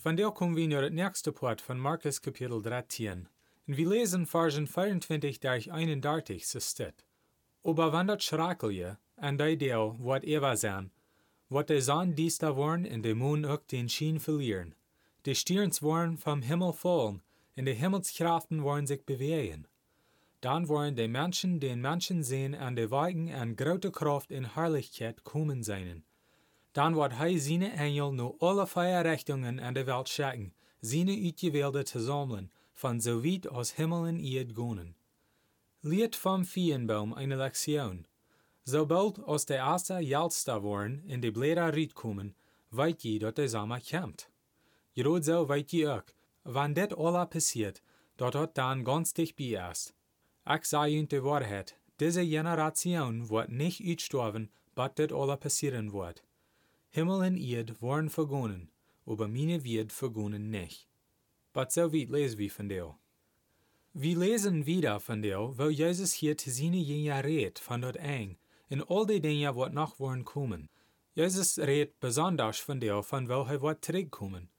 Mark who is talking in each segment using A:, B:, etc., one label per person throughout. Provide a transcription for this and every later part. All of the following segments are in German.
A: Von der kommen wir naar het nächste Part von Markus Kapitel 13. Und wir lesen Versen 24 durch 31 so steht. Aber wenn das schrakelje, an die Deel wat Eva zijn, wat de zon diesta worden en de moon ook den schien verlieren. De stierns worden vom Himmel fallen, en de Himmelskraften worden sich bewegen. Dann worden de Menschen den Menschen sehen an de Wegen an grote Kraft in Herrlichkeit kommen seinen. Dann wird hij seine Engel nu alle vier Richtungen an der Welt schicken, seine Utgewählte zu sammeln, von so weit aus Himmel und Erd gonen. Lied vom Feenbaum eine Lektion. Sobald aus der erste Jalsta worden in die Blätter kommen, weit je dat der Sommer kommt. Gerade so weit je auch, wann det alle passiert, dat hat dann ganz dicht bei ist. Ich sage Ihnen die Wahrheit, diese Generation wird nicht uitsterben, bis das alle passieren wird. Himmel und Erd worden vergonnen, aber meine wird vergonnen nicht. But so weit lesen wir von dir. Wir lesen wieder von dir, wo Jesus hier zu seinen Jünger redet von dort eng, in all die Dinge, wat noch worden kommen. Jesus redet besonders von dir, von wo er wird zurückkommen.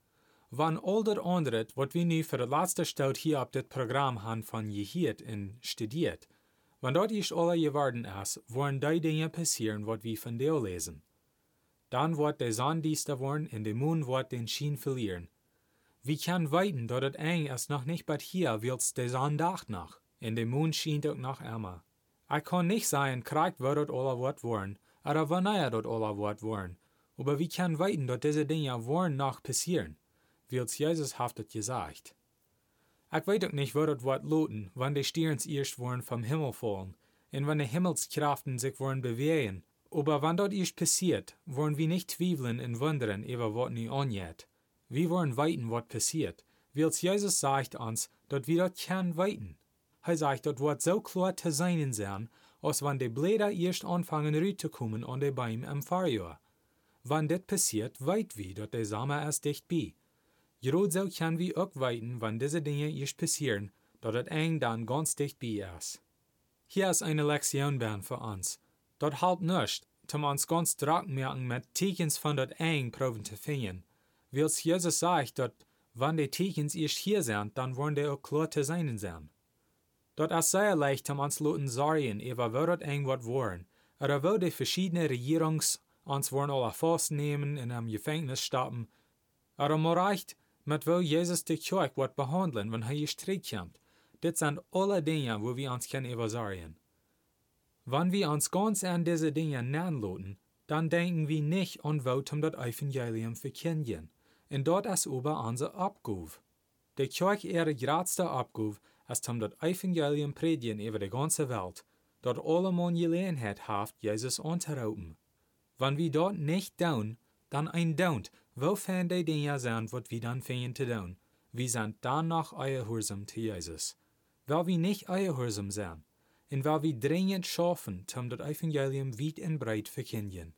A: Van all dat andere, wat wir nu für de laatste stout hier op dit Programm han von gehört und studiert, wann dort ist alle geworden ist, worden die Dinge passieren, wat wir von dir lesen. Dann wird der diester worden und der Mond wird den Schien verlieren. Wie kann weiten, dort het eng ist noch nicht bad hier, wills der Sonne dacht noch, und der Mond schien auch noch immer. Ich kann nicht sagen, kriegt wird dort alle Wort worden, oder wann dort alle Wort worden. Aber wie kann weiten, dort diese Dinge worden noch passieren, wills Jesus haftet gesagt. Ich weiß auch nicht, wo dort Wort loten, wann die Stirns erst worden vom Himmel fallen, und wann die Himmelskraften sich wollen bewegen, aber wann dort erst passiert, wollen wir nicht zweifeln und wundern über was nie anjet. Wir wollen weiten, was passiert, wills Jesus sagt uns, dort wir dort kann weiten. Er sagt, dort wird so klar zu sein sein, als wenn die Blätter erst anfangen rüberzukommen an die Bäume im Vorjahr. Wenn das passiert, weit wir, dort der Sommer erst dicht bei. Gerade so können wir auch weiten, wenn diese Dinge erst passieren, dort das eng dann ganz dicht bei ist. Hier ist eine Lektion für uns. Dort halt nicht, um uns ganz drack merken mit Tekens von dort eng proben zu finden. Wils Jesus sagt, dort, wenn die Tekens erst hier sind, dann wollen die auch klar zu sein sein. Dort ist sehr leicht, um uns Leuten sorgen, über wo dort eng wird worden, oder wo die verschiedenen Regierungs uns wollen alle festnehmen und am Gefängnis stoppen, oder man reicht, mit wo Jesus die Kirche wird behandeln, wenn er hier zurückkommt. Das sind alle Dinge, wo wir uns können übersorgen. Wenn wir uns ganz an diese Dinge nanloten, dann denken wir nicht an wo um das Evangelium verkündigen. Und dort ist über unser Abgabe. Die Kirche ihre größte Abgabe ist um das Evangelium predigen über die ganze Welt, dort alle Mann Gelegenheit haft, Jesus anzurufen. Wenn wir dort nicht tun, dann ein Don't, wofern die Dinge sind, was wir dann fingen zu tun. Wir sind dann noch eierhursam zu Jesus. Weil wir nicht eierhursam sind, und weil wir dringend schaffen, um das Evangelium weit und breit verkündigen.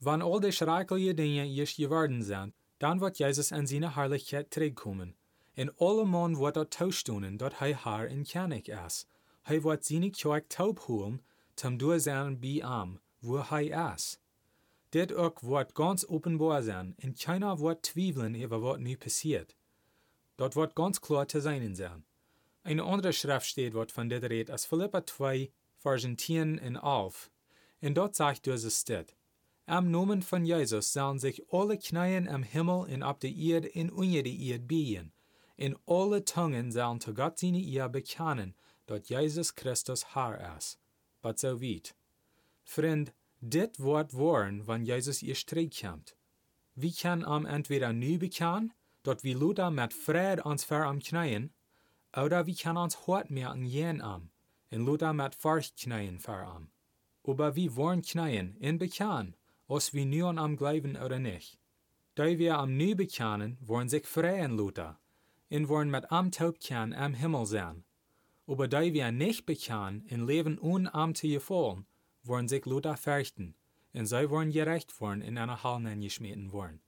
A: Wenn all die schrecklichen Dinge erst geworden sind, dann wird Jesus in seine Herrlichkeit zurückkommen. In alle Mann wird er taustunen, dort hij haar in König ist. Hij wird seine Kirche taub holen, zum du sein bei ihm, wo hij ist. Dit ook wird ganz offenbar sein, und keiner wird zweifeln über was nu passiert. Dort wird ganz klar zu sein sein. Eine andere Schrift steht, wat von dit redet, als Philippa 2, Versen 10 und 11. Und dort sagt Jesus steht, Am Namen von Jesus sollen sich alle Kneien am Himmel und auf der Erde und unter der Erde biegen. In alle Zungen sollen zu Gott seine Ehe bekennen, dass Jesus Christus Herr ist. But so weit. Freund, dit wird worden, wenn Jesus ihr Streit kommt. Wie kann am entweder nu bekennen, dass wir Luther mit Fried uns ver am Kneien, oder wie kann uns hart merken jen am, und Luther mit Furcht Kneien ver am. Aber wie wollen Kneien in bekennen, os wir nu am Glauben oder nicht. Da wir am nu bekennen, wollen sich freien Luther, in worden mit am Taubkern am Himmel sein. Aber da wir nicht bekannt in Leben unarm zu gefallen, wollen sich Luther fürchten, und sie wollen gerecht worden in einer Hallen geschmieden worden.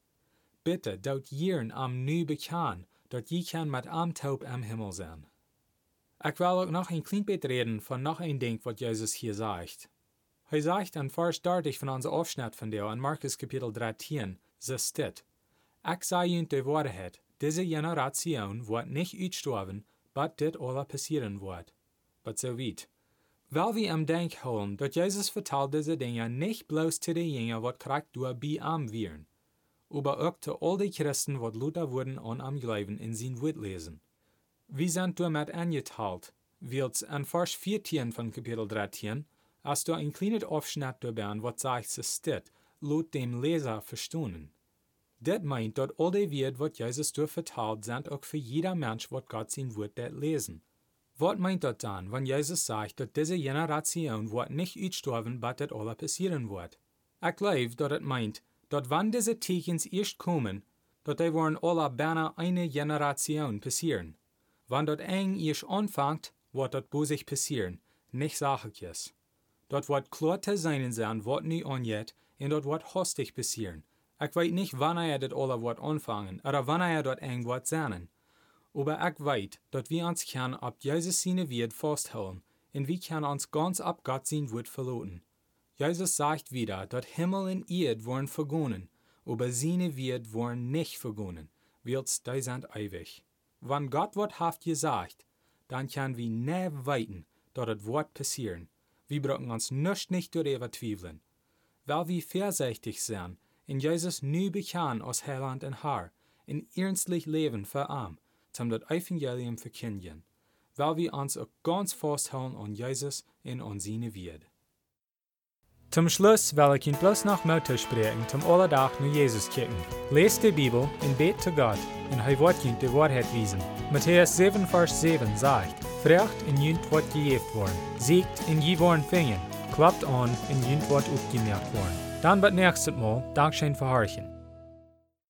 A: Bitte, dort jieren am nu bekannt, dort je kan mit am Taub am Himmel sein. Ich will auch noch ein klein bisschen reden von noch ein Ding, was Jesus hier sagt. Er sagt an Vers 30 von unserem Aufschnitt von der in Markus Kapitel 13, so steht, Ich sage Ihnen die Wahrheit, diese Generation wird nicht utstorben, but dit alle passieren wird. But so weit. Weil wir am Denk holen, dass Jesus vertelt diese Dinge nicht bloß zu denjenigen, was krank durch bei am wären, aber zu all die Christen, was Luther wurden an am Glauben in sein Wort lesen. Wir sind damit angeteilt, wird's an Vers 14 von Kapitel 13, als du ein kleines Aufschnitt dabei, was sagt, es steht, laut dem Leser verstehen. Das meint, dass all die Wort, was Jesus durch verteilt, sind auch für jeder Mensch, was Gott sein Wort lesen. Was meint das dann, wenn Jesus sagt, dass diese Generation wird nicht utstorben, bis das alle passieren wird? Ich glaube, dass es meint, dass wenn diese Tekens erst kommen, die wollen alle beinahe eine Generation passieren. Wenn das eng erst anfängt, wird bei sich passieren, nicht Sachenkes. Das wird klar zu sein sein, was nie angeht, und das wird hastig passieren. Ich weiß nicht, wann er das alle wird anfangen, oder wann er das eng wird sein. Aber ich weiß, dass wir uns kann ab Jesus seine Wort festhalten, und wir können uns ganz ab Gott sein Wort verloten. Jesus sagt wieder, dass Himmel und Erd wollen vergonnen, aber seine Wort wollen nicht vergonnen, wird's sind ewig. Wenn Gott wat haft gesagt, dann kann wir nie weiten, dass das Wort passieren. Wir brauchen uns nicht nicht darüber zweifeln. Weil wir vorsichtig sind, in Jesus nu bekannt als Heiland und Herr, in ernstlich leben für arm, zum das Evangelium verkündigen, weil wir uns auch ganz festhalten an Jesus an seine Wort. Zum Schluss will ich Ihnen bloß noch Motto sprechen, zum Allerdach nur Jesus kicken. Lest die Bibel und bet zu Gott, und er wird Ihnen die Wahrheit wiesen. Matthäus 7, Vers 7 sagt, Frecht in jünt wird gejeft worden, siegt in je worden fingen, klappt an in jünt wird aufgemerkt worden. Dann wird nächstes Mal Dankeschön für Horchen.